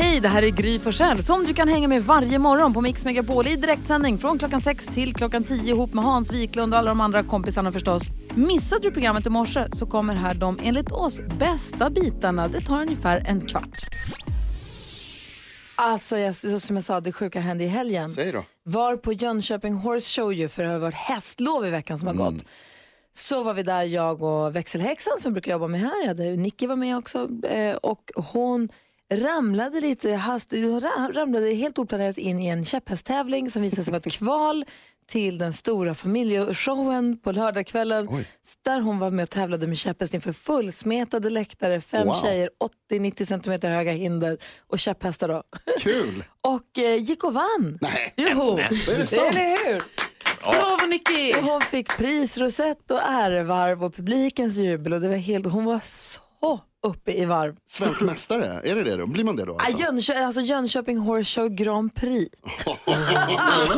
Hej, det här är Gry Forssell som du kan hänga med varje morgon på Mix Megapol i direktsändning från klockan 6 till klockan 10 ihop med Hans Wiklund och alla de andra kompisarna förstås. Missade du programmet i morse så kommer här de enligt oss bästa bitarna. Det tar ungefär en kvart. Alltså, jag, som jag sa, det sjuka hände i helgen. Säg då. Var på Jönköping Horse Show ju för det har varit hästlov i veckan som har gått. Så var vi där, jag och växelhäxan som jag brukar jobba med här. Jag hade, Nicky var med också eh, och hon ramlade lite hastigt, ramlade helt oplanerat in i en käpphästtävling som visade sig vara ett kval till den stora familjeshowen på lördagskvällen. Där hon var med och tävlade med käpphäst inför fullsmetade läktare, fem Wow. tjejer, 80-90 centimeter höga hinder och käpphästar då. Kul! och eh, gick och vann. Nej. Jo, Är det sant? eller hur? Bravo Nicky! Och hon fick prisrosett och ärevarv och publikens jubel och det var helt, hon var så uppe i varv. Svensk mästare, är det det då? Blir man det då? Ah, Alltså? Jönköping, alltså Jönköping Horse Show Grand Prix.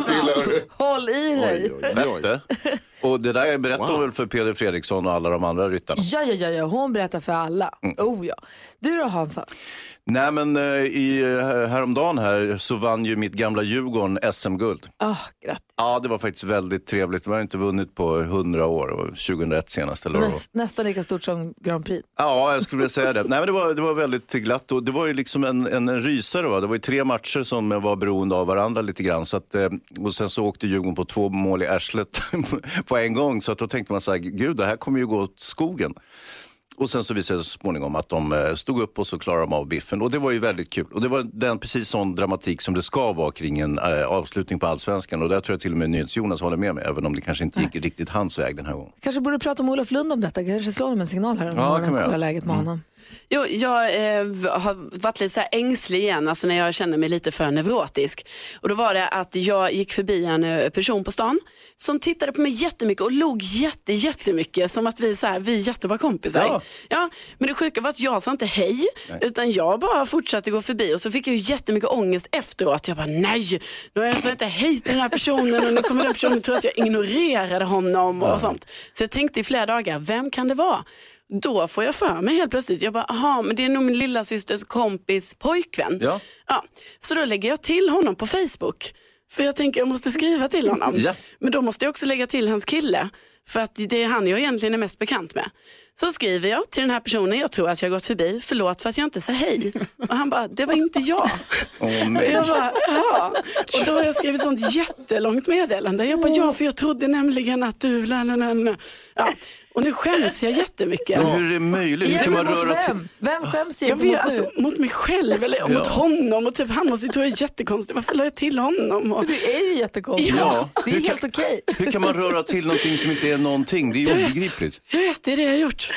Du? Håll i dig. Oj, oj, oj. Det. Och det där berättar Wow. hon väl för Peder Fredriksson och alla de andra ryttarna? Ja, ja, ja, ja, hon berättar för alla. Oh ja. Du då Hansa? Nej men eh, i, eh, häromdagen här så vann ju mitt gamla Djurgården SM-guld. Oh, grattis. Ja det var faktiskt väldigt trevligt. De har inte vunnit på 100 år och 2001 senast eller. Näst, nästan lika stort som Grand Prix. Ja, jag skulle vilja säga det. Nej, men det, var, det var väldigt glatt och det var ju liksom en, en, en rysare. Va? Det var ju tre matcher som var beroende av varandra lite grann. Så att, eh, och sen så åkte Djurgården på två mål i arslet på en gång. Så att då tänkte man så här, gud det här kommer ju gå åt skogen. Och sen så visade det sig så småningom att de eh, stod upp och så klarade de av biffen. Och det var ju väldigt kul. Och det var den precis sån dramatik som det ska vara kring en eh, avslutning på Allsvenskan. Och där tror jag till och med NyhetsJonas håller med mig, även om det kanske inte gick riktigt hans väg den här gången. Kanske borde prata med Olof Lund om detta. Kanske slå honom en signal här om Ja, morgonen kolla läget med honom. Jo, jag eh, har varit lite så ängslig igen, alltså när jag känner mig lite för neurotisk. Och då var det att jag gick förbi en eh, person på stan som tittade på mig jättemycket och log jätte, jättemycket som att vi, så här, vi är jättebra kompisar. Ja. Ja, men det sjuka var att jag sa inte hej, utan jag bara fortsatte gå förbi och så fick jag jättemycket ångest efteråt. Jag bara nej, nu har jag sagt inte hej till den här personen och nu kommer den personen tro att jag ignorerade honom och sånt. Så jag tänkte i flera dagar, vem kan det vara? Då får jag för mig helt plötsligt, jag bara, aha, men det är nog min lilla systers kompis pojkvän. Ja. Ja, så då lägger jag till honom på Facebook. För jag tänker jag måste skriva till honom. Ja. Men då måste jag också lägga till hans kille. För att det är han jag egentligen är mest bekant med. Så skriver jag till den här personen, jag tror att jag gått förbi, förlåt för att jag inte sa hej. Och han bara, det var inte jag. Åh, Och jag bara, ja. Och då har jag skrivit sånt jättelångt meddelande. Jag bara, ja för jag trodde nämligen att du, la, la, la. Ja. Och nu skäms jag jättemycket. Men hur är det möjligt? Hur kan man mot röra till... vem? Vem skäms Jag vet, nu? alltså, mot mig själv eller mot honom. Och typ, han måste ju tro jag är jättekonstig. Varför la jag till honom? Och, Det är ju jättekonstigt. Ja. Det är helt okej. Hur kan man röra till någonting som inte är någonting? Det är ju obegripligt. jag vet, det är det jag har gjort.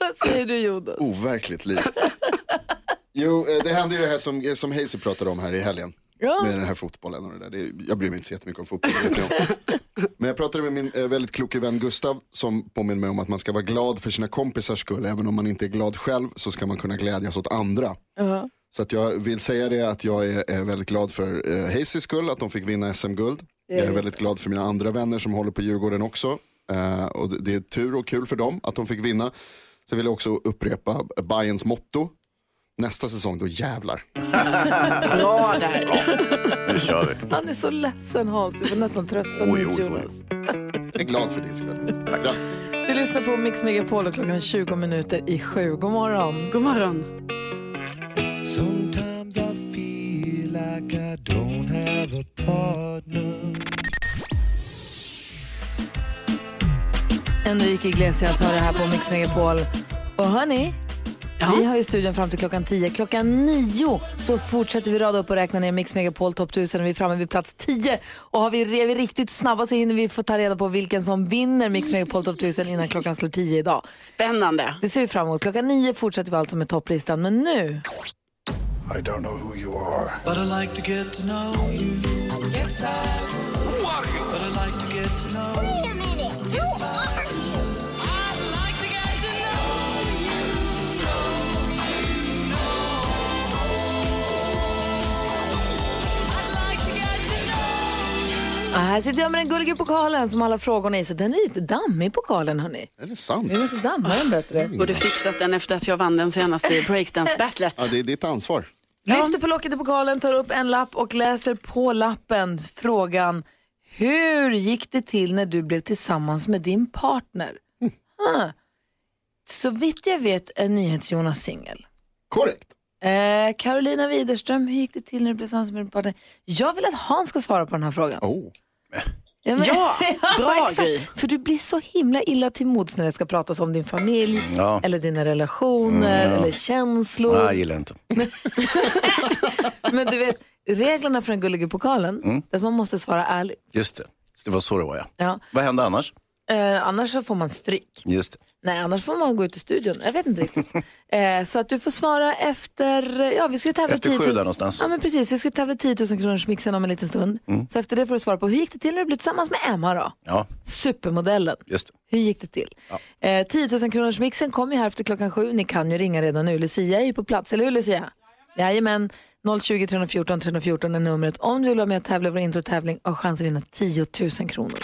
Vad säger du Jonas? Overkligt liv. Jo, eh, det hände ju det här som, som Hayes pratade om här i helgen. Ja. Med den här fotbollen och det där. Det, jag bryr mig inte så jättemycket om fotboll. Men jag pratade med min eh, väldigt kloke vän Gustav som påminner mig om att man ska vara glad för sina kompisars skull. Även om man inte är glad själv så ska man kunna glädjas åt andra. Så att jag vill säga det att jag är, är väldigt glad för eh, Hayes skull, att de fick vinna SM-guld. Jag är väldigt glad för mina andra vänner som håller på Djurgården också. Eh, och det, det är tur och kul för dem att de fick vinna. Sen vill jag också upprepa Bayerns motto. Nästa säsong, då jävlar. Bra där. Nu kör vi. Han är så ledsen Hans, du får nästan trösta Oj, Nils oj, oj. Jonas. Jag är glad för din skull. Grattis. Du lyssnar på Mix Megapol och klockan är 20 minuter i sju. God morgon. God morgon. Sometimes I feel like I don't have a partner. Enrique Iglesias har det här på Mix Megapol. Och hörni, Ja. vi har ju studion fram till klockan 10. Klockan 9 så fortsätter vi rada upp och räkna ner Mix Megapol topp 1000 och vi är framme vid plats 10. Och har vi, är vi riktigt snabba så hinner vi få ta reda på vilken som vinner Mix Megapol topp 1000 innan klockan slår 10 idag. Spännande. Det ser vi fram emot. Klockan 9 fortsätter vi alltså med topplistan. Men nu, I don't know who you are. But I like to get to know you. Yes, I would. But I like to get to know you. Här sitter jag med den gulliga pokalen som alla frågorna i. Så den är lite dammig pokalen hörni. Är det sant? Vi måste damma den bättre. Borde fixat den efter att jag vann den senaste breakdance-battlet. Ja, det är ditt ansvar. Lyfter på locket i pokalen, tar upp en lapp och läser på lappen frågan Hur gick det till när du blev tillsammans med din partner? Ah. Så vitt jag vet är NyhetsJonas singel. Korrekt. Eh, Carolina Widerström, hur gick det till när du blev tillsammans med din partner? Jag vill att Hans ska svara på den här frågan. Oh. Ja, men- Ja, bra exakt. Gry. För du blir så himla illa till mods när det ska pratas om din familj, Ja. eller dina relationer, eller känslor. Nej, jag gillar inte. Men du vet, reglerna för den gulliga pokalen, Mm. är att man måste svara ärligt. Just det. Det var så det var ja. Ja. Vad hände annars? Eh, annars så får man stryk. Just det. Nej, annars får man gå ut i studion. Jag vet inte riktigt. eh, så att du får svara efter, ja vi ska tävla Efter 10 sju 000 där någonstans. Ja men precis, vi ska tävla 10 000 kronors mixen om en liten stund. Mm. Så efter det får du svara på, hur gick det till när du blev tillsammans med Emma då? Ja, Supermodellen. just det. Hur gick det till? Eh, 10 000 kronors mixen kommer ju här efter klockan sju. Ni kan ju ringa redan nu. Lucia är ju på plats, eller hur Lucia? Jajamän. 020 314 314 är numret om du vill vara med och tävla i vår introtävling och ha chans att vinna 10 000 kronor.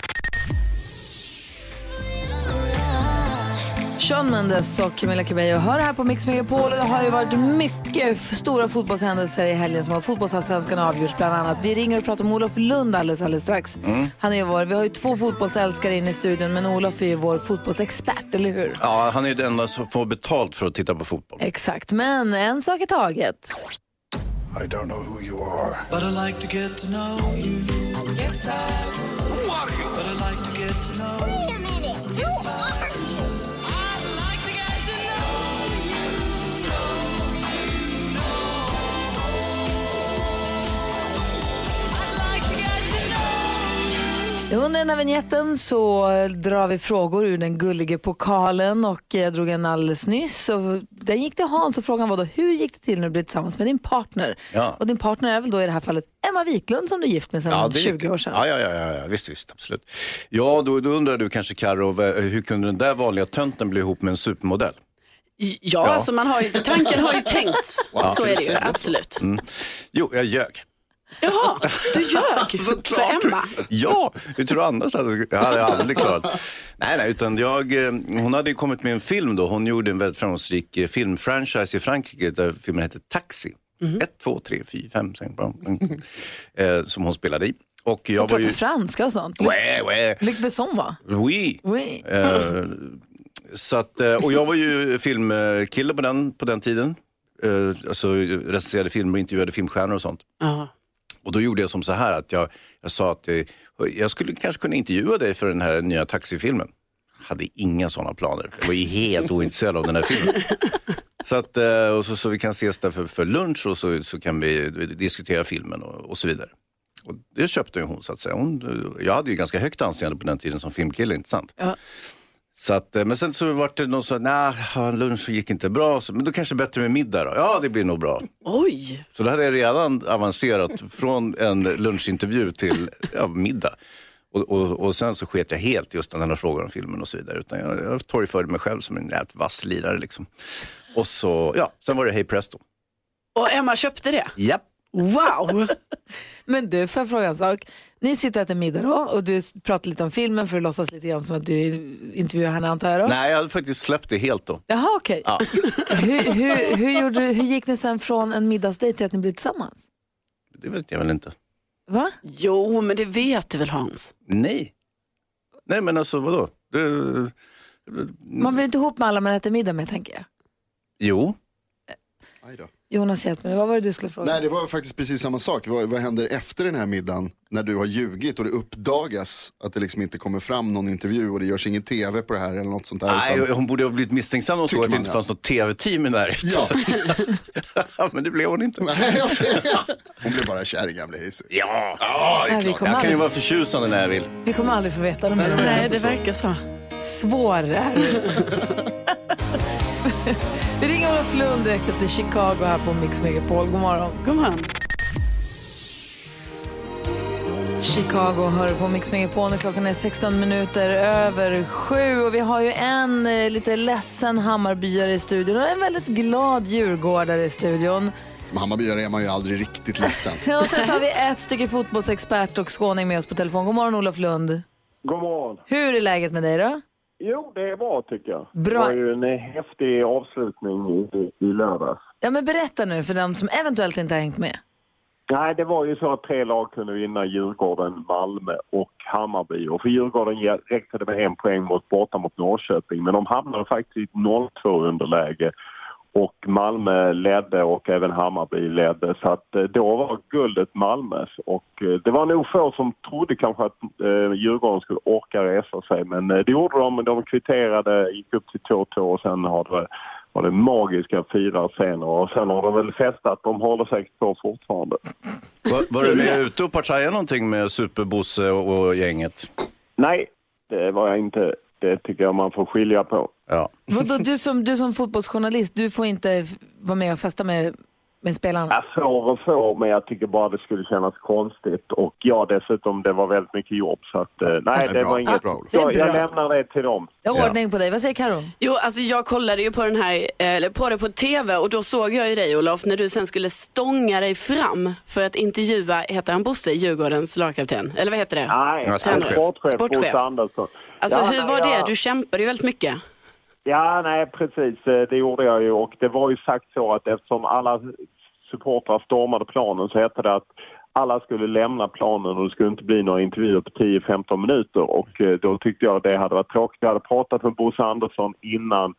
Sean Mendes och Camilla Cabello hör här på Mix Megapol det har ju varit mycket stora fotbollshändelser i helgen som har fotbollsallsvenskan avgjorts bland annat. Vi ringer och pratar om Olof Lund alldeles, alldeles strax. Han är ju vår, vi har ju två fotbollsälskare inne i studion men Olof är ju vår fotbollsexpert, eller hur? Ja, han är den enda som får betalt för att titta på fotboll. Exakt, men en sak i taget. I don't know who you are, but I like to get to know you. Yes, I would. Who are you? But I like to get to know Wait a minute. Who are you? Under den här vignetten så drar vi frågor ur den gulliga pokalen och jag drog en alldeles nyss. Och den gick till Hans och frågan var då, hur gick det till när du blev tillsammans med din partner? Ja. Och din partner är väl då i det här fallet Emma Wiklund som du är gift med sedan Ja, det är 20 riktigt. år sedan. Ja, ja, ja, ja, ja. Visst, visst, absolut. Ja, då, då undrar du kanske Karo, hur kunde den där vanliga tönten bli ihop med en supermodell? Ja, alltså man har ju, tanken har ju tänkts. Wow, så är det ju, absolut. Jo, jag ljög. Jaha, du ljög för Emma. Ja, hur tror du annars? hade- Jag hade aldrig klarat. Nej, nej, utan jag, eh, hon hade ju kommit med en film då. Hon gjorde en väldigt framgångsrik eh, filmfranchise i Frankrike där filmen hette Taxi. Ett, två, tre, fyra, fem, sex. Mm. Eh, som hon spelade i. Och jag var pratar ju... franska och sånt. Ouais, ouais. Luc Besson va? Oui. Oui. Eh, så att, eh, och jag var ju filmkille på den, på den tiden. Eh, alltså recenserade filmer och intervjuade filmstjärnor och sånt. Ja. Och då gjorde jag som så här att jag, jag sa att eh, jag skulle kanske kunna intervjua dig för den här nya taxifilmen. Hade inga sådana planer. Jag var ju helt ointresserad av den här filmen. Så, att, eh, och så, så vi kan ses där för, för lunch och så, så kan vi diskutera filmen och, och så vidare. Och det köpte ju hon så att säga. Hon, jag hade ju ganska högt anseende på den tiden som filmkille, inte sant? Ja. Så att, eh, men sen så var det någon som nej, lunch gick inte bra, så, men då kanske bättre med middag då. Ja, det blir nog bra. Oj, Så då hade jag redan avancerat från en luncintervju till ja, middag. Och, och, och sen så sket jag helt just när han frågade om filmen och så vidare. Utan jag, jag torgförde mig själv som en jävligt vass lirare liksom. Och så, ja, sen var det hej presto. och Emma köpte det. Japp. Wow. Men du, får jag fråga en sak? Ni sitter och äter middag då och du pratar lite om filmen för att låtsas lite grann som att du intervjuar henne antar jag då? Nej, jag hade faktiskt släppt det helt då. Jaha okej. Ja. hur, hur, hur, gjorde, du- hur gick ni sen från en middagsdejt till att ni blev tillsammans? Det vet jag väl inte. Va? Jo, men det vet du väl Hans? Nej. Nej, men alltså vadå? Det, Man blir inte ihop med alla man äter middag med tänker jag. jo. Aj då. Jonas hjälp mig, vad var det du skulle fråga? Nej, det var faktiskt precis samma sak. Vad, vad händer efter den här middagen när du har ljugit och det uppdagas att det liksom inte kommer fram någon intervju och det görs ingen tv på det här eller något sånt där. Nej, utan- hon borde ha blivit misstänksam och så att det inte ja. fanns något tv-team i närheten. Ja, men det blev hon inte. Nej, hon blev bara kär i gamle Hayes. Ja, Nej, vi, kommer jag kan ju aldrig, vara förtjusande när jag vill. vi kommer aldrig få veta det. Nej, det verkar så. Svår är du. Vi ringer Olof Lund direkt efter Chicago här på Mix Megapol. God morgon. God morgon. Chicago hör på Mix Megapol klockan är 16 minuter över sju och vi har ju en eh, lite ledsen Hammarbyare i studion och en väldigt glad djurgårdare i studion. Som Hammarbyare är man ju aldrig riktigt ledsen. Och sen så har vi ett stycke fotbollsexpert och skåning med oss på telefon. God morgon Olof Lund. God morgon. Hur är läget med dig då? Jo, det är bra tycker jag. Bra. Det var ju en häftig avslutning i, i lördags. Ja men berätta nu för de som eventuellt inte har hängt med. Nej, det var ju så att tre lag kunde vinna Djurgården, Malmö och Hammarby. Och för Djurgården räckte det med en poäng mot, borta mot Norrköping. Men de hamnade faktiskt i ett 0-2 underläge. Och Malmö ledde och även Hammarby ledde. Så att eh, då var guldet Malmös. Och eh, det var nog få som trodde kanske att eh, Djurgården skulle orka resa sig. Men det gjorde de. De kvitterade, gick upp till 2-2 och sen har det, var det magiska fyra scener. Och sen har de väl festat. De håller säkert på fortfarande. Var, var du med ute och partajade någonting med Superbosse och, och gänget? Nej, det var jag inte. Det tycker jag man får skilja på. Ja. Vadå, du, som, du som fotbollsjournalist, du får inte vara med och festa med, med spelarna? Jag får och får, men jag tycker bara det skulle kännas konstigt. Och ja, dessutom, det var väldigt mycket jobb. Så att, eh, nej, det det var Det inget. Olof. Det jag lämnar det till dem. Jag har ordning på dig. Vad säger Karo? Jo, alltså jag kollade ju på den här, eller på det på tv och då såg jag ju dig Olof när du sen skulle stånga dig fram för att intervjua, heter han Bosse, Djurgårdens lagkapten? Eller vad heter det? Nej, Ja, sportchef. sportchef, Sportchef. Bosse Andersson. Alltså Ja, hur nej, var det? Du kämpade ju väldigt mycket. Ja, nej precis. Eh, Det gjorde jag ju och det var ju sagt så att eftersom alla supportrar stormade planen så hette det att alla skulle lämna planen och det skulle inte bli några intervjuer på 10-15 minuter och eh, då tyckte jag det hade varit tråkigt. Jag hade pratat med Bosse Andersson innan.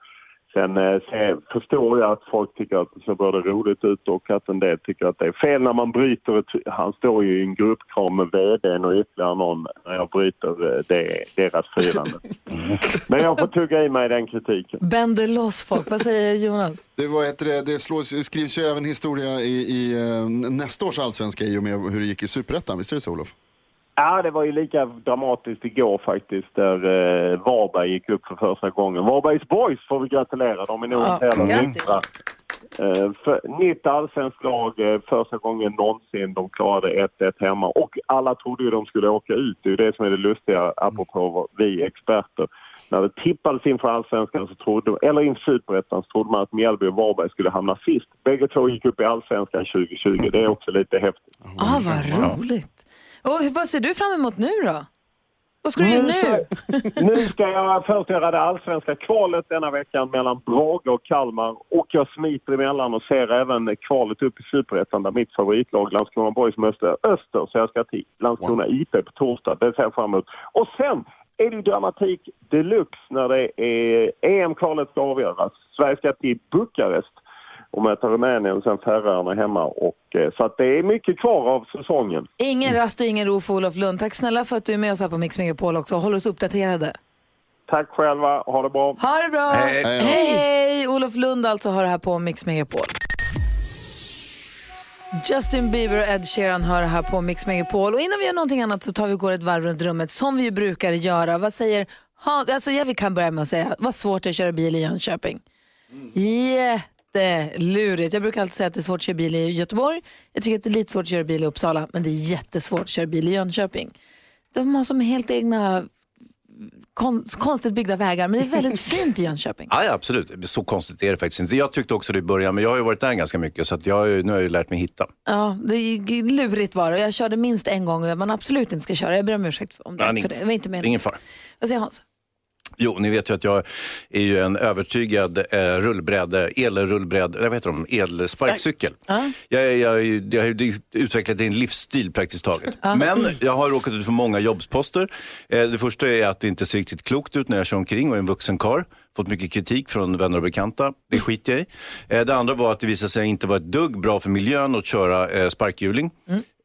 Sen eh, förstår jag att folk tycker att det ser både roligt ut och att en del tycker att det är fel när man bryter ett, Han står ju i en gruppkram med vdn och ytterligare någon när jag bryter eh, det, deras firande. Men jag får tugga i mig den kritiken. Bänder loss folk. Vad säger Jonas? Det, vad heter det, det slås, skrivs ju även historia i, i eh, nästa års allsvenska i och med hur det gick i superettan. Visst är det så Olof? Ja, det var ju lika dramatiskt igår faktiskt där eh, Varberg gick upp för första gången. Varbergs boys får vi gratulera, de är nog inte heller nyktra. Eh, för, nytt allsvenskt lag, eh, första gången någonsin de klarade 1-1 hemma. Och alla trodde ju de skulle åka ut. Det är ju det som är det lustiga, apropå vi experter. När det tippades inför allsvenskan, så trodde, eller inför superettan, så trodde man att Mjällby och Varberg skulle hamna sist. Bägge två gick upp i allsvenskan 2020. Det är också lite häftigt. Ah, vad roligt. Och hur- vad ser du fram emot nu då? Vad ska du göra nu? nu ska jag först göra det allsvenska kvalet denna veckan mellan Brage och Kalmar och jag smiter emellan och ser även kvalet upp i Superettan där mitt favoritlag Landskrona Boys möter Öster. Så jag ska till Landskrona IP på torsdag. Det ser jag fram emot. Och sen är det ju dramatik deluxe när det är EM-kvalet ska avgöras. Sverige ska till Bukarest och möta Rumänien, sen Färöarna hemma. Och, eh, så att det är mycket kvar av säsongen. Ingen rast och ingen ro för Olof Lund. Tack snälla för att du är med oss här på Mix Megapol också och håller oss uppdaterade. Tack själva, ha det bra. Ha det bra! Hej. Hej. Hej! Olof Lund alltså har det här på Mix Megapol. Justin Bieber och Ed Sheeran hör här på Mix Megapol. Och innan vi gör någonting annat så tar vi och går ett varv runt rummet som vi brukar göra. Vad säger ha, alltså jag kan börja med att säga, vad svårt det är att köra bil i Jönköping. Jättelurigt. Jag brukar alltid säga att det är svårt att köra bil i Göteborg. Jag tycker att det är lite svårt att köra bil i Uppsala, men det är jättesvårt att köra bil i Jönköping. De har som helt egna kon, konstigt byggda vägar, men det är väldigt fint i Jönköping. Ja, ja, absolut. Så konstigt är det faktiskt inte. Jag tyckte också det i början, men jag har ju varit där ganska mycket så jag, har ju- nu har jag ju lärt mig hitta. Ja, det är lurigt var det. Jag körde minst en gång man absolut inte ska köra. Jag ber om ursäkt om det. Ja, för det det. var inte meningen. ingen fara. Vad säger Hans? Jo, ni vet ju att jag är ju en övertygad eh, rullbräde, elrullbräde, vad heter de, elsparkcykel. Jag, jag, jag, jag har utvecklat en livsstil praktiskt taget. Men jag har råkat ut för många jobbsposter. Eh, det första är att det inte ser riktigt klokt ut när jag kör omkring och är en vuxen karl. Fått mycket kritik från vänner och bekanta. Det skiter jag i. Eh, det andra var att det visade sig inte vara ett dugg bra för miljön att köra eh, sparkhjuling.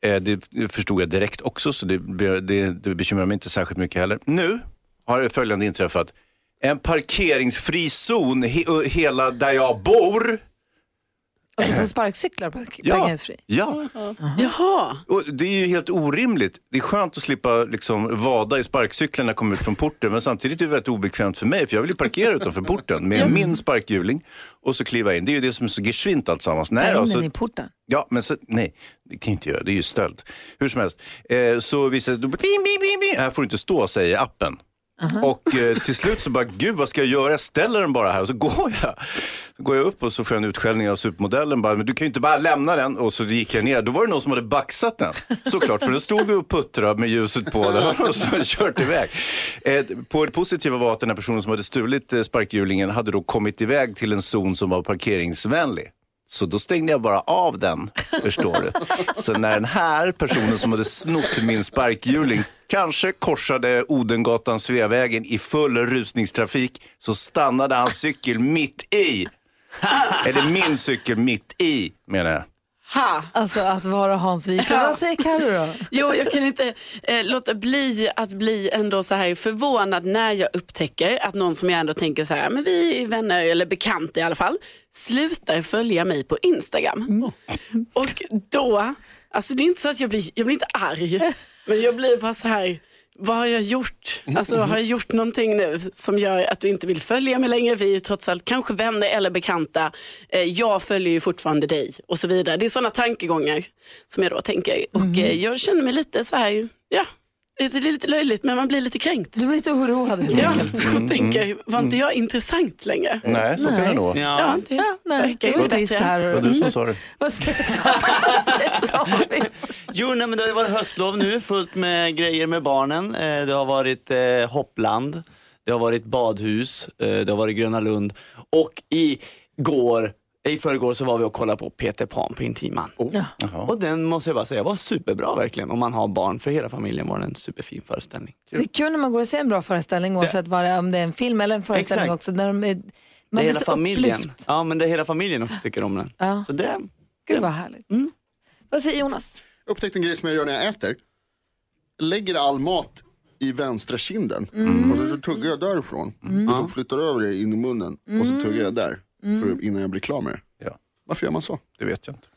Eh, det förstod jag direkt också, så det, det, det bekymrar mig inte särskilt mycket heller. Nu har följande inträffat. En parkeringsfri zon he hela där jag bor. Alltså på sparkcyklar på Ja, parkeringsfri? ja. Jaha. Och det är ju helt orimligt. Det är skönt att slippa liksom, vada i sparkcyklarna när jag kommer ut från porten. Men samtidigt är det väldigt obekvämt för mig. För jag vill ju parkera utanför porten med min sparkhjuling och så kliva in. Det är ju det som är så geschwint alltsammans. Nej, Ta in alltså, den i porten. Ja, men så, nej, det kan jag inte göra. Det är ju stöld. Hur som helst. Eh, så visar det sig, här får du inte stå, säger appen. Och eh, till slut så bara, gud vad ska jag göra? Jag ställer den bara här och så går jag. Så går jag upp och så får jag en utskällning av supermodellen. Bara, men du kan ju inte bara lämna den. Och så gick jag ner. Då var det någon som hade baxat den. Såklart, för den stod och puttrade med ljuset på den och så hade kört iväg. Eh, på det positiva var att den här personen som hade stulit eh, sparkhjulingen hade då kommit iväg till en zon som var parkeringsvänlig. Så då stängde jag bara av den, förstår du. Så när den här personen som hade snott min sparkhjuling kanske korsade Odengatan Sveavägen i full rusningstrafik så stannade hans cykel mitt i. Eller min cykel mitt i, menar jag. Ha! Alltså att vara Hans Wiklund. Vad säger Carro då? Jo, jag kan inte eh, låta bli att bli ändå så här förvånad när jag upptäcker att någon som jag ändå tänker så här, men vi är vänner eller bekanta i alla fall, slutar följa mig på Instagram. Och då, alltså det är inte så att jag blir, jag blir inte arg, men jag blir bara så här, vad har jag gjort? Alltså har jag gjort någonting nu som gör att du inte vill följa mig längre? Vi är ju trots allt kanske vänner eller bekanta. Eh, jag följer ju fortfarande dig och så vidare. Det är sådana tankegångar som jag då tänker. Och eh, jag känner mig lite så här, ja, det är lite löjligt men man blir lite kränkt. Du blir lite oroad helt Ja, enkelt. och tänker, var inte jag intressant längre? Nej, så kan det nog vara. Ja, det Ja, nej, verkar det var inte trist bättre. här. Det var du som sa det. Vad säger? Jo, nej, men det har varit höstlov nu, fullt med grejer med barnen. Eh, Det har varit eh, hoppland, det har varit badhus, eh, det har varit Gröna Lund och igår, i förrgår så var vi och kollade på Peter Pan på Intiman. Och den måste jag bara säga var superbra verkligen. Om man har barn, för hela familjen var det en superfin föreställning. Det är kul när man går och ser en bra föreställning oavsett det är, om det är en film eller en föreställning Exakt. också. När de är, man det blir hela familjen. upplyft. Ja, men det hela familjen också tycker om den. Ja. Så det, Gud vad härligt. Vad säger Jonas? Jag upptäckte en grej som jag gör när jag äter. Lägger all mat i vänstra kinden Mm. och så, tuggar jag därifrån. Och så flyttar jag över det in i munnen och så tuggar jag där för, innan jag blir klar med det. Ja. Varför gör man så? Det vet jag inte.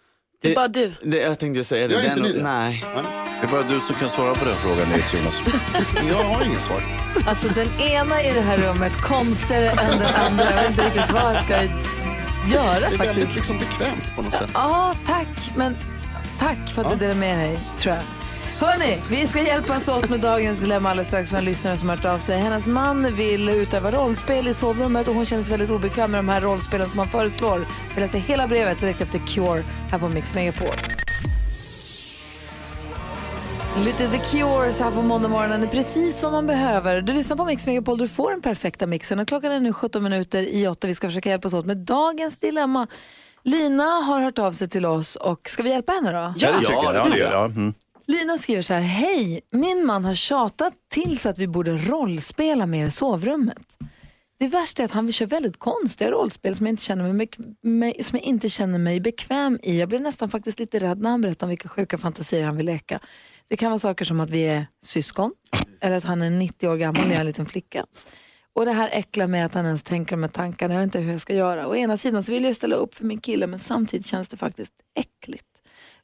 Det är bara du. det, jag tänkte säga det. Gör inte Den- ni det? Nej. Det är bara du som kan svara på den frågan, NyhetsJonas. Jag har inget svar. Alltså den ena i det här rummet konstigare än den andra. Jag vet inte riktigt vad jag ska göra Det är väldigt faktiskt. liksom bekvämt på något sätt. Ja, tack. Men tack för att du delade med dig, tror jag. Hörni, vi ska hjälpas åt med dagens dilemma alldeles strax. En lyssnare som har hört av sig. Hennes man vill utöva rollspel i sovrummet och hon känner sig väldigt obekväm med de här rollspelen som han föreslår. Vi läser hela brevet direkt efter Cure här på Mix Megapol. Lite The Cure så här på måndagmorgonen är precis vad man behöver. Du lyssnar på Mix Megapol, du får den perfekta mixen och klockan är nu 17 minuter i 8. Vi ska försöka hjälpas åt med dagens dilemma. Lina har hört av sig till oss och ska vi hjälpa henne då? Ja, det tycker jag. Ja, det gör jag. Mm. Lina skriver så här, hej, min man har tjatat till så att vi borde rollspela mer i sovrummet. Det värsta är att han vill köra väldigt konstiga rollspel som jag, inte känner mig, mig, som jag inte känner mig bekväm i. Jag blir nästan faktiskt lite rädd när han berättar om vilka sjuka fantasier han vill leka. Det kan vara saker som att vi är syskon eller att han är 90 år gammal och jag är en liten flicka. Och det här äcklar mig att han ens tänker de här tankarna. Jag vet inte hur jag ska göra. Å ena sidan så vill jag ställa upp för min kille men samtidigt känns det faktiskt äckligt.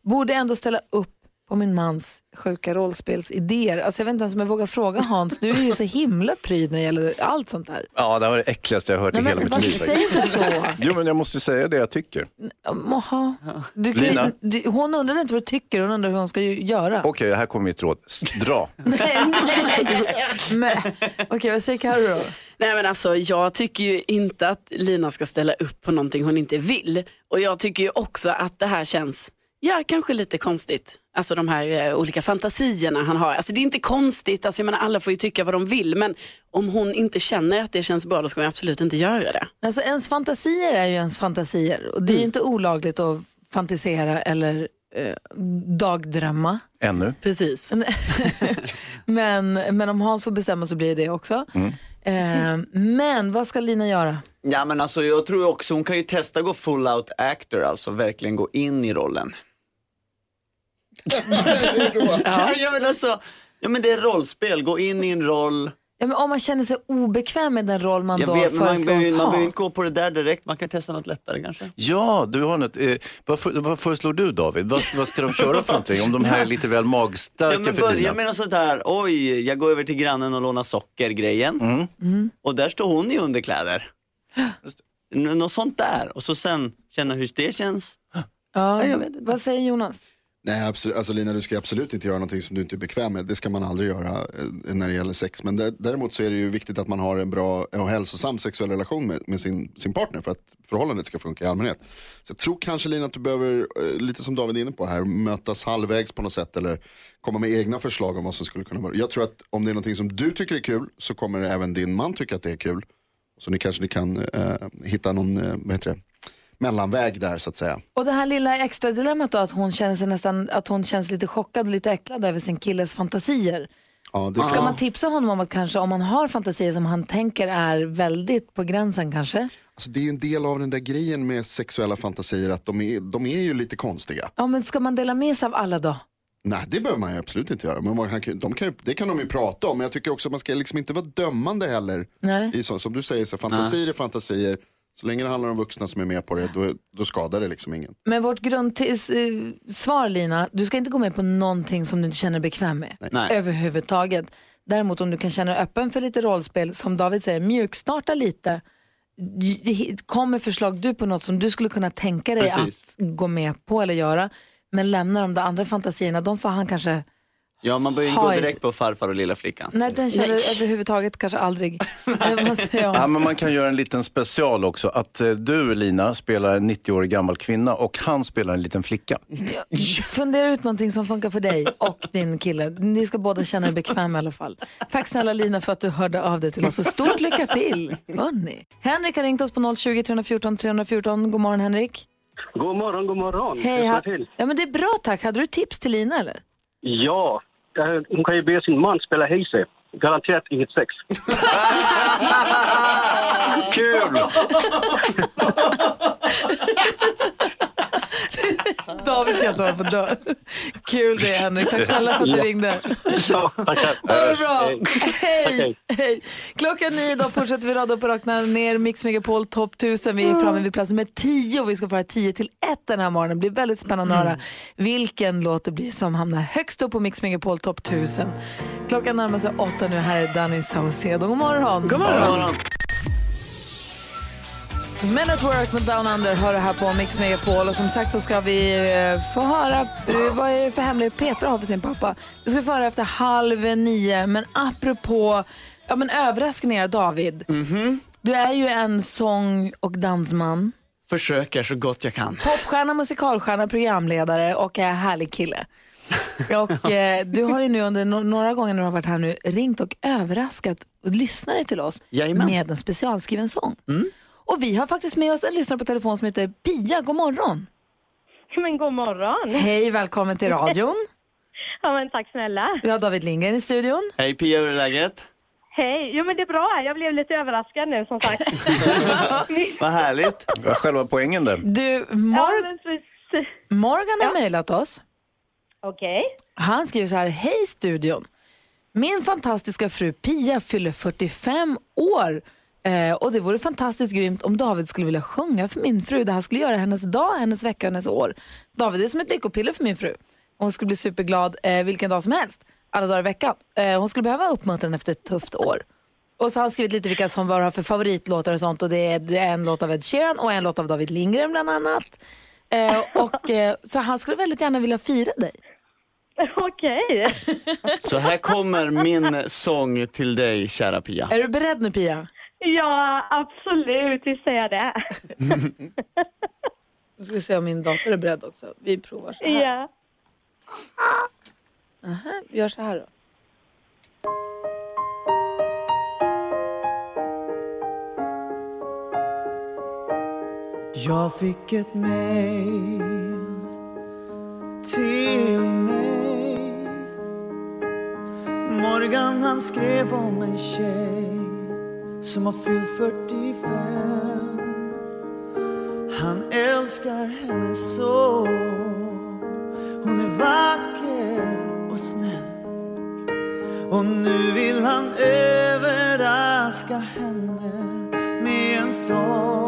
Borde ändå ställa upp på min mans sjuka rollspelsidéer. Alltså jag vet inte ens om jag vågar fråga Hans, du är ju så himla pryd när det gäller allt sånt här. Ja, det var det äckligaste jag hört Nej, i hela men mitt liv. säger inte så? Jo, men jag måste säga det jag tycker. Jaha. Du, Lina? du, hon undrar inte vad du tycker, hon undrar hur hon ska göra. Okej, här kommer mitt råd. Dra. Nej, nej. Men, Okej, vad säger Carro då? Nej men alltså jag tycker ju inte att Lina ska ställa upp på någonting hon inte vill. Och jag tycker ju också att det här känns, ja kanske lite konstigt. Alltså de här eh, olika fantasierna han har. Alltså det är inte konstigt, alltså jag menar alla får ju tycka vad de vill. Men om hon inte känner att det känns bra då ska hon absolut inte göra det. Alltså ens fantasier är ju ens fantasier och det är ju inte olagligt att fantisera eller eh, dagdrömma. Ännu. Precis. Men, men om Hans får bestämma så blir det det också. Eh, men vad ska Lina göra? Ja men alltså jag tror också hon kan ju testa gå full out actor, alltså verkligen gå in i rollen. Ja. ja men alltså, ja men det är rollspel, gå in i en roll. Ja, men om man känner sig obekväm med den roll man Jag då vet, men man föreslås behöver man ha. behöver inte gå på det där direkt, man kan testa något lättare kanske. Ja, du har något. Eh, vad, för, vad föreslår du David? Vad, vad ska de köra för någonting? Om de här är lite väl magstarka Ja, men för börja dina? med något sånt här, oj, jag går över till grannen och lånar socker-grejen. Mm. Och där står hon i underkläder. Något sånt där. Och så sen känna hur det känns. Ja, jag vet vad säger Jonas? Nej, absolut, alltså Lina, du ska absolut inte göra någonting som du inte är bekväm med. Det ska man aldrig göra eh, när det gäller sex. Men däremot så är det ju viktigt att man har en bra och hälsosam sexuell relation med, med sin, sin partner för att förhållandet ska funka i allmänhet. Så jag tror kanske Lina att du behöver, eh, lite som David är inne på här, mötas halvvägs på något sätt eller komma med egna förslag om vad som skulle kunna vara. Jag tror att om det är någonting som du tycker är kul så kommer även din man tycka att det är kul. Så ni kanske ni kan eh, hitta någon, eh, vad heter det, mellanväg där så att säga. Och det här lilla extra dilemmat då att hon känner sig nästan, att hon känns lite chockad och lite äcklad över sin killes fantasier. Ja, det Ska man tipsa honom om att kanske om man har fantasier som han tänker är väldigt på gränsen kanske? Alltså, det är ju en del av den där grejen med sexuella fantasier att de är, de är ju lite konstiga. Ja men ska man dela med sig av alla då? Nej, det behöver man ju absolut inte göra. Men man kan, de kan, det kan de ju prata om. Men jag tycker också att man ska liksom inte vara dömande heller. Nej. I så, som du säger, så fantasier är fantasier. Så länge det handlar om vuxna som är med på det, då, då skadar det liksom ingen. Men vårt grundsvar Lina, du ska inte gå med på någonting som du inte känner dig bekväm med. Nej. Överhuvudtaget. Däremot om du kan känna dig öppen för lite rollspel, som David säger, mjukstarta lite. J- Kommer förslag du på något som du skulle kunna tänka dig Precis. att gå med på eller göra, men lämna de där andra fantasierna, de får han kanske, Ja, man börjar ju gå direkt på farfar och lilla flickan. nej den känner överhuvudtaget kanske aldrig. Ja, men man kan göra en liten special också. Att eh, du Lina spelar en 90-årig gammal kvinna och han spelar en liten flicka. Fundera ut någonting som funkar för dig och din kille. Ni ska båda känna er bekväma i alla fall. Tack snälla Lina för att du hörde av dig till oss och stort lycka till. Hörni. Henrik har ringt oss på 020 314 314. God morgon Henrik. God morgon, god morgon. Hej. Ha, ja, men det är bra tack. Hade du tips till Lina eller? Ja, hon kan ju be sin man spela Hayes. Garanterat inget sex. Kul! David ser att han på dörr. Kul det Henrik. Tack snälla för att du ringde. Ja, tackar. Ha det bra. Hej. Hej. Klockan nio då fortsätter vi rada upp och räkna ner Mix Megapol topp 1000. Vi är framme vid plats nummer 10 och vi ska föra 10 till 1 den här morgonen. Det blir väldigt spännande att höra vilken låt det blir som hamnar högst upp på Mix Megapol topp 1000. Klockan närmar sig åtta nu. Här är Danny Saucedo. God morgon. God morgon. Men at Work med Down Under hör det här på Mix Megapol och som sagt så ska vi eh, få höra eh, vad är det för hemlighet Petra har för sin pappa. Det ska vi få höra efter halv nio men apropå ja, men överraskningar David. Du är ju en sång och dansman, Försöker så gott jag kan. popstjärna, musikalstjärna, programledare och är härlig kille. Och eh, du har ju nu under no- några gånger när du har varit här nu ringt och överraskat lyssnare till oss Jajamän. med en specialskriven sång. Och vi har faktiskt med oss en lyssnare på telefon som heter Pia. God morgon! Men god morgon. Hej, välkommen till radion. Ja, men tack snälla. Vi har David Lindgren i studion. Hej Pia, hur är läget? Hej. Jo, men det är bra. Jag blev lite överraskad nu som sagt. Vad härligt. Vad är själva poängen där? Du, ja, Mor- precis. Morgan har mejlat oss. Okej. Han skriver så här, hej studion. Min fantastiska fru Pia fyller 45 år eh, och det vore fantastiskt grymt om David skulle vilja sjunga för min fru. Det här skulle göra hennes dag, hennes vecka och hennes år. David är som ett lyckopiller för min fru. Hon skulle bli superglad eh, vilken dag som helst, alla dagar i veckan. Eh, hon skulle behöva uppmuntran efter ett tufft år. Och så har han skrivit lite vilka som var har för favoritlåtar och sånt och det är, det är en låt av Ed Sheeran och en låt av David Lindgren bland annat. Eh, och, eh, så han skulle väldigt gärna vilja fira dig. Okej. Så här kommer min sång till dig, kära Pia. Är du beredd nu Pia? Ja, absolut. Visst säger jag det. Nu ska vi se om min dator är beredd också. Vi provar så här. Ja. Aha, vi gör så här då. Jag fick ett mail till mig Morgan han skrev om en tjej som har fyllt 45 Han älskar henne så. Hon är vacker och snäll. Och nu vill han överraska henne med en sång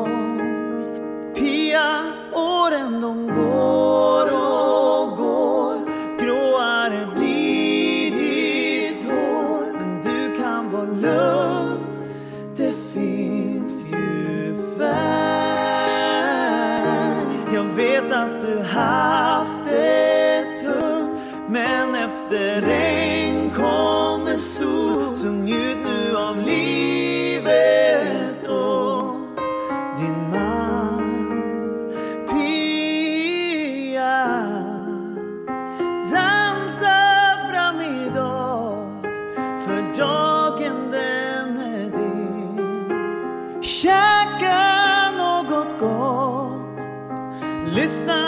Käka något gott. Lyssna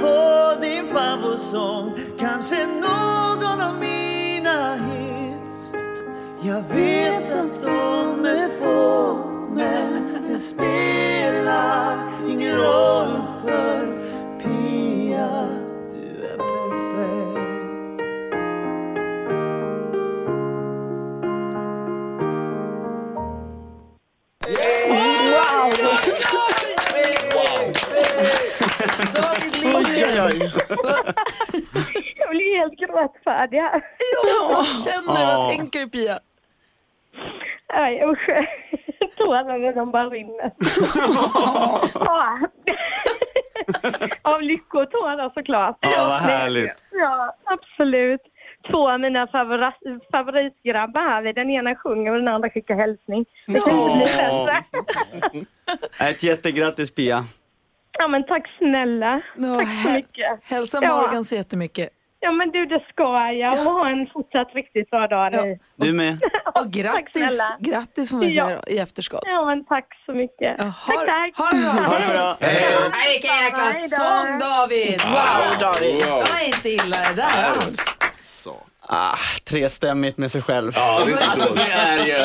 på din favoritsång Kanske någon av mina hits. Jag vet att de är få Men det spelar ingen roll. Jag blir helt gråtfärdig här. Ja, jag känner. Vad Ja. tänker du Pia? Nej usch. Tårarna de bara rinner. Ja. Av lyckotårar såklart. Ja, vad härligt. Ja, absolut. Två av mina favori- favoritgrabbar här. Den ena sjunger och den andra skickar hälsning. Det kan inte bli bättre. Ett jättegrattis Pia. Ja men tack snälla. tack så mycket. Hälsa Ja. Morgan så jättemycket. Ja men du det ska jag. Och ha en fortsatt riktigt bra dag nu. Du med. Och grattis, grattis får man Ja. säga då, i efterskott. Ja men tack så mycket. tack tack. Ha det bra. Ha det bra. Nej, vilken jäkla Hej då. sång David! Wow, David. Det var inte illa det där alls. Ah, trestämmigt med sig själv. Ja, det alltså det är ju...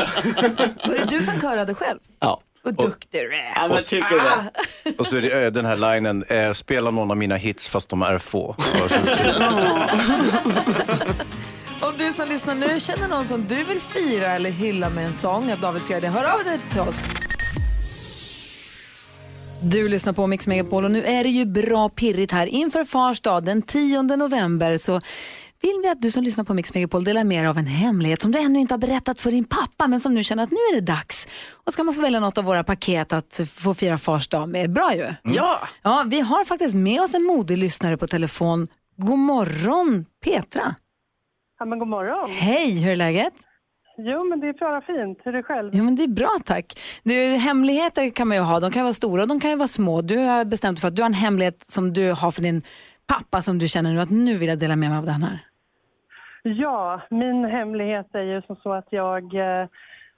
Var det du som körade själv? Ja. Vad duktig du är. Ja, men tycker det. Och så är det, eh, den här linen, eh, spela någon av mina hits fast de är få. Om du som lyssnar nu känner någon som du vill fira eller hylla med en sång att David ska göra det, hör av dig till oss. Du lyssnar på Mix Megapol och nu är det ju bra pirrigt här. Inför Fars dag den 10 november så vill vi att du som lyssnar på Mix Megapol delar med dig av en hemlighet som du ännu inte har berättat för din pappa men som nu känner att nu är det dags. Och ska man få välja något av våra paket att få fira Fars dag med. Bra ju! Ja! Ja, vi har faktiskt med oss en modig lyssnare på telefon. God morgon Petra! Ja men god morgon. Hej, hur är läget? Jo men det är bara fint. Hur är det själv? Jo, men det är bra tack. Du, hemligheter kan man ju ha. De kan vara stora och de kan ju vara små. Du har bestämt för att du har en hemlighet som du har för din pappa som du känner nu att nu vill jag dela med mig av den här. Ja, min hemlighet är ju som så att jag eh,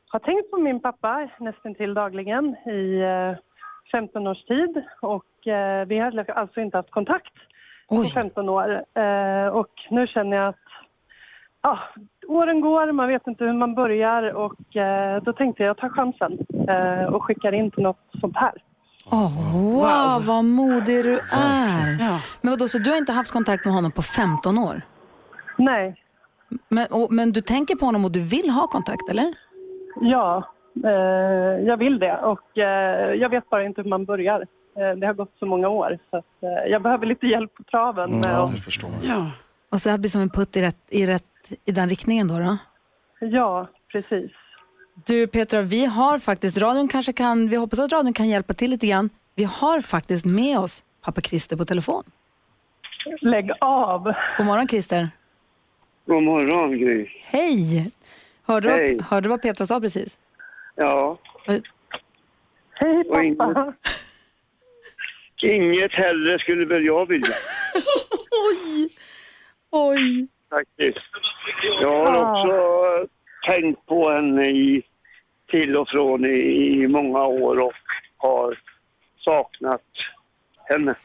har tänkt på min pappa nästan till dagligen i eh, 15 års tid och eh, vi har alltså inte haft kontakt på 15 år. Eh, och nu känner jag att ja, åren går, man vet inte hur man börjar och eh, då tänkte jag ta chansen eh, och skickar in till något sånt här. Oh, wow, vad modig du är. Men vadå, så du har inte haft kontakt med honom på 15 år? Nej. Men, och, men du tänker på honom och du vill ha kontakt, eller? Ja, eh, jag vill det och eh, jag vet bara inte hur man börjar. Eh, det har gått så många år så att, eh, jag behöver lite hjälp på traven. med att- det förstår man. Ja. Och så här blir som en putt i, rätt, i, rätt, i den riktningen då? då? Ja, precis. Du Petra, vi har faktiskt, radion kanske kan, vi hoppas att radion kan hjälpa till lite grann. Vi har faktiskt med oss pappa Christer på telefon. Lägg av. God morgon Christer. God morgon Gry. Hej! Hörde, Hej. Du, hörde du vad Petra sa precis? Ja. Hej Och inget, inget hellre skulle väl jag vilja Oj! Oj! faktiskt. Jag har också tänkt på henne i, till och från i, i många år och har saknat henne.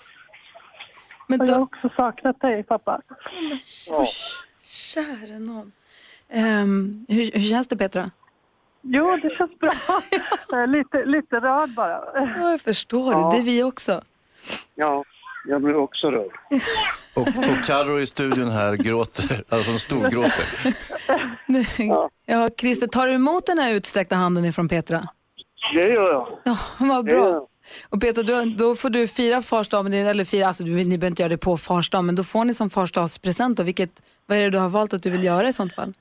Men Jag har också saknat dig pappa. Ja. Käre någon. Ehm, hur, hur känns det Petra? Jo, det känns bra. Är lite, lite rörd bara. Ja, jag förstår Ja. det. Det är vi också. Ja, jag blev också rörd. Och, och Carro i studion här gråter, alltså hon storgråter. Ja. ja, Christer, tar du emot den här utsträckta handen ifrån Petra? Det gör jag. Ja, vad Det gör bra. Och Petra, då, då får du fira farsdag, med din- eller fira, alltså ni behöver inte göra det på farsdag, men då får ni som farsdagspresent då, vilket, vad är det du har valt att du vill göra i sånt fall?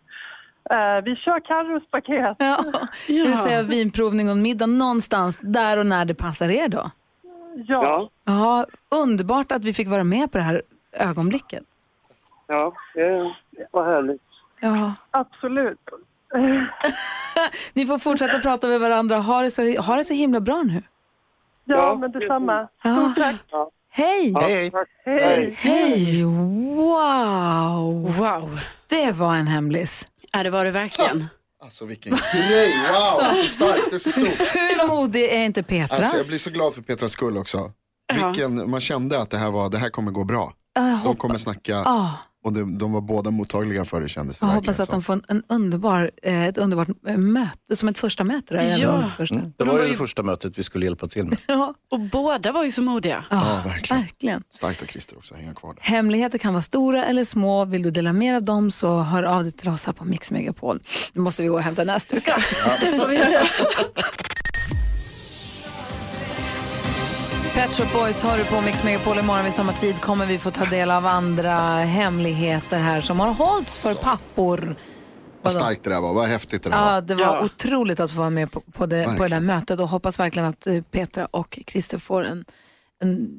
Eh, vi kör Carros paket. Ja. Det vill säga vinprovning och middag någonstans där och när det passar er då. Ja. Ja, underbart att vi fick vara med på det här ögonblicket. Ja, det vad härligt. Ja. Absolut. Ni får fortsätta prata med varandra. Ha det så, ha det så himla bra nu. Ja, men detsamma. Stort tack. Hej! Hej. Hej. Hej! Wow! Wow. Det var en hemlis. Ja, det var det verkligen. Alltså vilken grej, wow, Alltså. så starkt, det är så stort. Hur modig är inte Petra? Alltså jag blir så glad för Petras skull också. Vilken, man kände att det här, var, det här kommer gå bra. De kommer snacka ah, och de, de var båda mottagliga för det kändes det jag hoppas att som. de får en, en underbar, eh, ett underbart möte, som ett första möte. Där, Ja. Ett första. Mm. Det var ju det första mötet vi skulle hjälpa till med. Ja, Och båda var ju så modiga. ja, verkligen. verkligen. Starkt av Christer också, hänga kvar där. Hemligheter kan vara stora eller små. Vill du dela mer av dem så hör av dig till oss här på Mix Megapol. Nu måste vi gå och hämta näsduken. Det får vi göra. Pet Shop Boys har du på Mix Megapol imorgon vid samma tid kommer vi få ta del av andra hemligheter här som har hållits för pappor. Vad starkt det där var, vad häftigt det där var. Ja, det var Ja. otroligt att få vara med på, på, det, på det där mötet och hoppas verkligen att eh, Petra och Christer får en, en,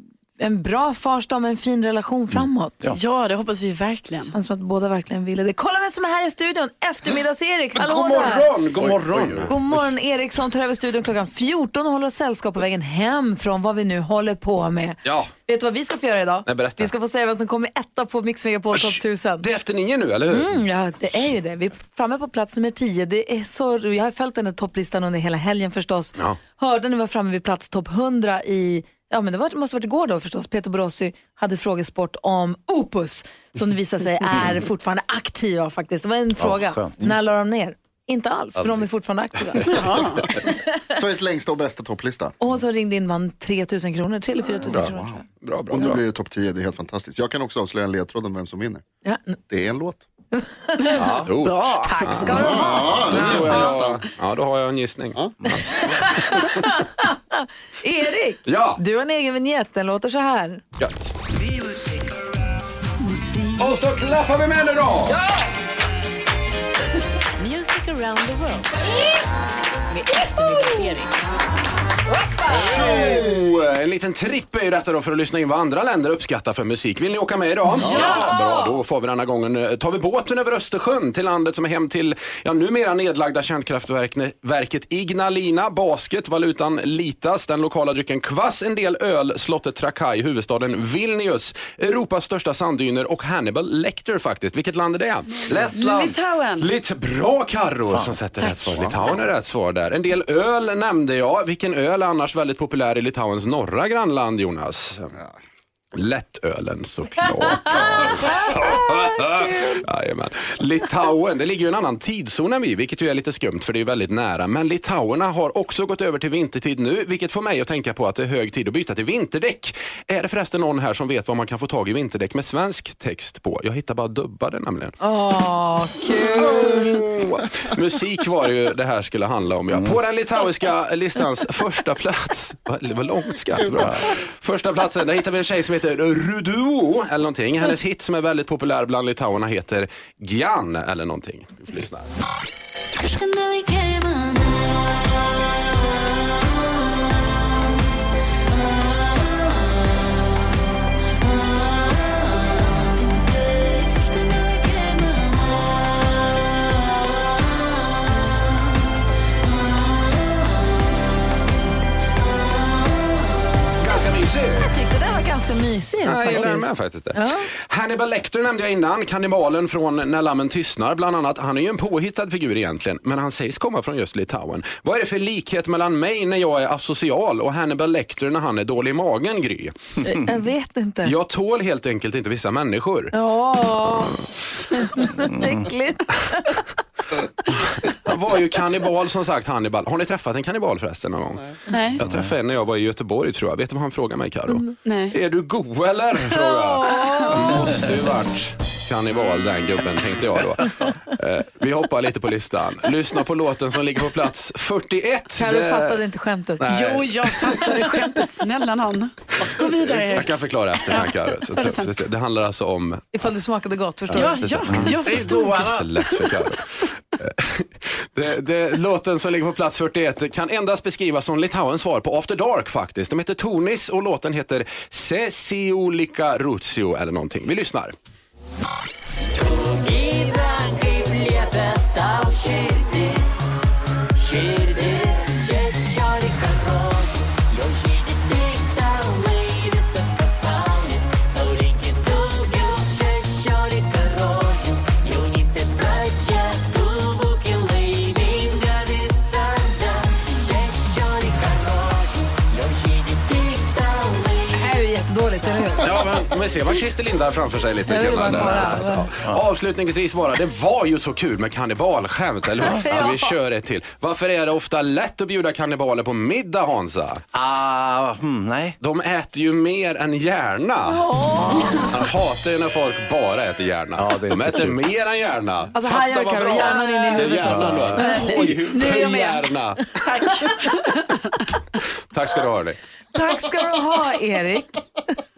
en bra farsdag med en fin relation framåt. Ja, det hoppas vi verkligen. Känns som att båda verkligen ville det. Kolla vem som är här i studion! Eftermiddags-Erik, hallå God där! morgon, god morgon. God morgon, Eriksson tar över studion klockan 14 och håller oss sällskap på vägen hem från vad vi nu håller på med. Ja, Vet du vad vi ska få göra idag? Nej, berätta. Vi ska få säga vem som kommer etta på Mix Megapol Top 1000. det är efter nio nu, eller hur? Mm, ja, det är ju det. Vi är framme på plats nummer 10. Det är så, jag har följt den här topplistan under hela helgen förstås. Ja. Hörde ni var framme vid plats topp 100 i, ja men det var, måste varit igår då förstås. Peter Borossi hade frågesport om Opus som det visar sig är fortfarande aktiva faktiskt. Det var en fråga. skönt. När la de ner? Inte alls, för de är fortfarande aktiva. Sveriges längsta och bästa topplista. Och som ringde in vann 3 000 kronor, 3 eller 4 000 kronor. tror jag. Bra, bra, Och nu bra. blir det topp 10, det är helt fantastiskt. Jag kan också avslöja en ledtråd om vem som vinner. Ja, n- Det är en låt. Stort. tack ska du ha. Ja, då tror jag, ja, då har jag en gissning. Erik, Ja. du har en egen vignett. Den låter så här. Gött. Och så klappar vi med nu då! Music around the world. Med. En liten tripp är ju detta då för att lyssna in vad andra länder uppskattar för musik. Vill ni åka med idag? Ja! Bra, då får vi denna gången eh, tar vi båten över Östersjön till landet som är hem till ja, numera nedlagda kärnkraftverket Ignalina, basket, valutan litas, den lokala drycken kvass, en del öl, slottet Trakai, huvudstaden Vilnius, Europas största sanddyner och Hannibal Lecter faktiskt. Vilket land är det? Lettland. Litauen. Lite bra Carro som sätter rätt svar. Litauen är rätt svar där. En del öl nämnde jag. Vilken öl annars väldigt populär i Litauens norra grannland Jonas? Lättölen såklart. Jajamän. Litauen, det ligger ju en annan tidszon än vi, vilket ju är lite skumt för det är väldigt nära. Men litauerna har också gått över till vintertid nu, vilket får mig att tänka på att det är hög tid att byta till vinterdäck. Är det förresten någon här som vet var man kan få tag i vinterdäck med svensk text på? Jag hittar bara dubbade nämligen. Åh, kul! Musik var ju det här skulle handla om. Ja. På den litauiska listans första plats, det var långt skratt bra. Första platsen, där hittar vi en tjej som heter heter Ruduo eller någonting. Hennes hit som är väldigt populär bland litauerna heter Gyan eller någonting. Vi får lyssna. Mysig Ja, jag gillar med faktiskt. Det. Ja. Hannibal Lecter nämnde jag innan, kannibalen från När lammen tystnar bland annat. Han är ju en påhittad figur egentligen, men han sägs komma från just Litauen. Vad är det för likhet mellan mig när jag är asocial och Hannibal Lecter när han är dålig i magen, Gry? Jag vet inte. Jag tål helt enkelt inte vissa människor. Ja, äckligt. Han var ju kannibal som sagt, Hannibal. Har ni träffat en kannibal förresten någon gång? Nej. Jag träffade en när jag var i Göteborg tror jag. Vet du vad han frågade mig Karo? Nej. Är du god eller? Fråga. Måste ju varit kannibal den gubben tänkte jag då. Eh, vi hoppar lite på listan. Lyssna på låten som ligger på plats 41. Carro Det- fattade inte skämtet. Nej. Jo, jag fattade skämtet. Snälla någon. Gå vidare Jag Erik. kan förklara efter sen Karo. Så ta det det, det handlar alltså om Ifall det smakade gott, förstår Ja, du? ja, jag förstod. Jättelätt för Karo. Det, det, låten som ligger på plats 41 kan endast beskrivas som Litauens svar på After Dark faktiskt. De heter Tonis och låten heter Sesiolika Rutsio eller någonting. Vi lyssnar. Gyda Ja, men, men se vad Christer Lindar framför sig lite. Jag bara kolla. någonstans. Ja. Avslutningsvis bara, det var ju så kul med kannibalskämt, eller hur? Så vi kör ett till. Varför är det ofta lätt att bjuda kannibaler på middag, Hansa? Ah, hmm, nej. De äter ju mer än gärna. Jag hatar ju när folk bara äter gärna. Ja, det är De äter kul. mer än gärna. Alltså, Fatta vad bra. hjärnan in i huvudet, hjärnan alltså. Oj, Nu är jag med. hjärna. Tack ska du ha, hörni. Tack ska du ha, Erik.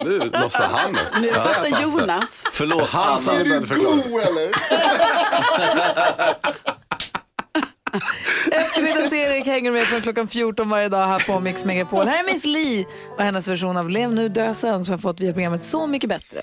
Nu lossar han. Nu Ja, jag fattar. Jonas. Förlåt, Han som Är du god eller? Eftermiddags-Erik hänger med från klockan 14 varje dag här på Mix Megapol. Här är Miss Li och hennes version av Lev nu, dö sen som har fått via programmet Så mycket bättre.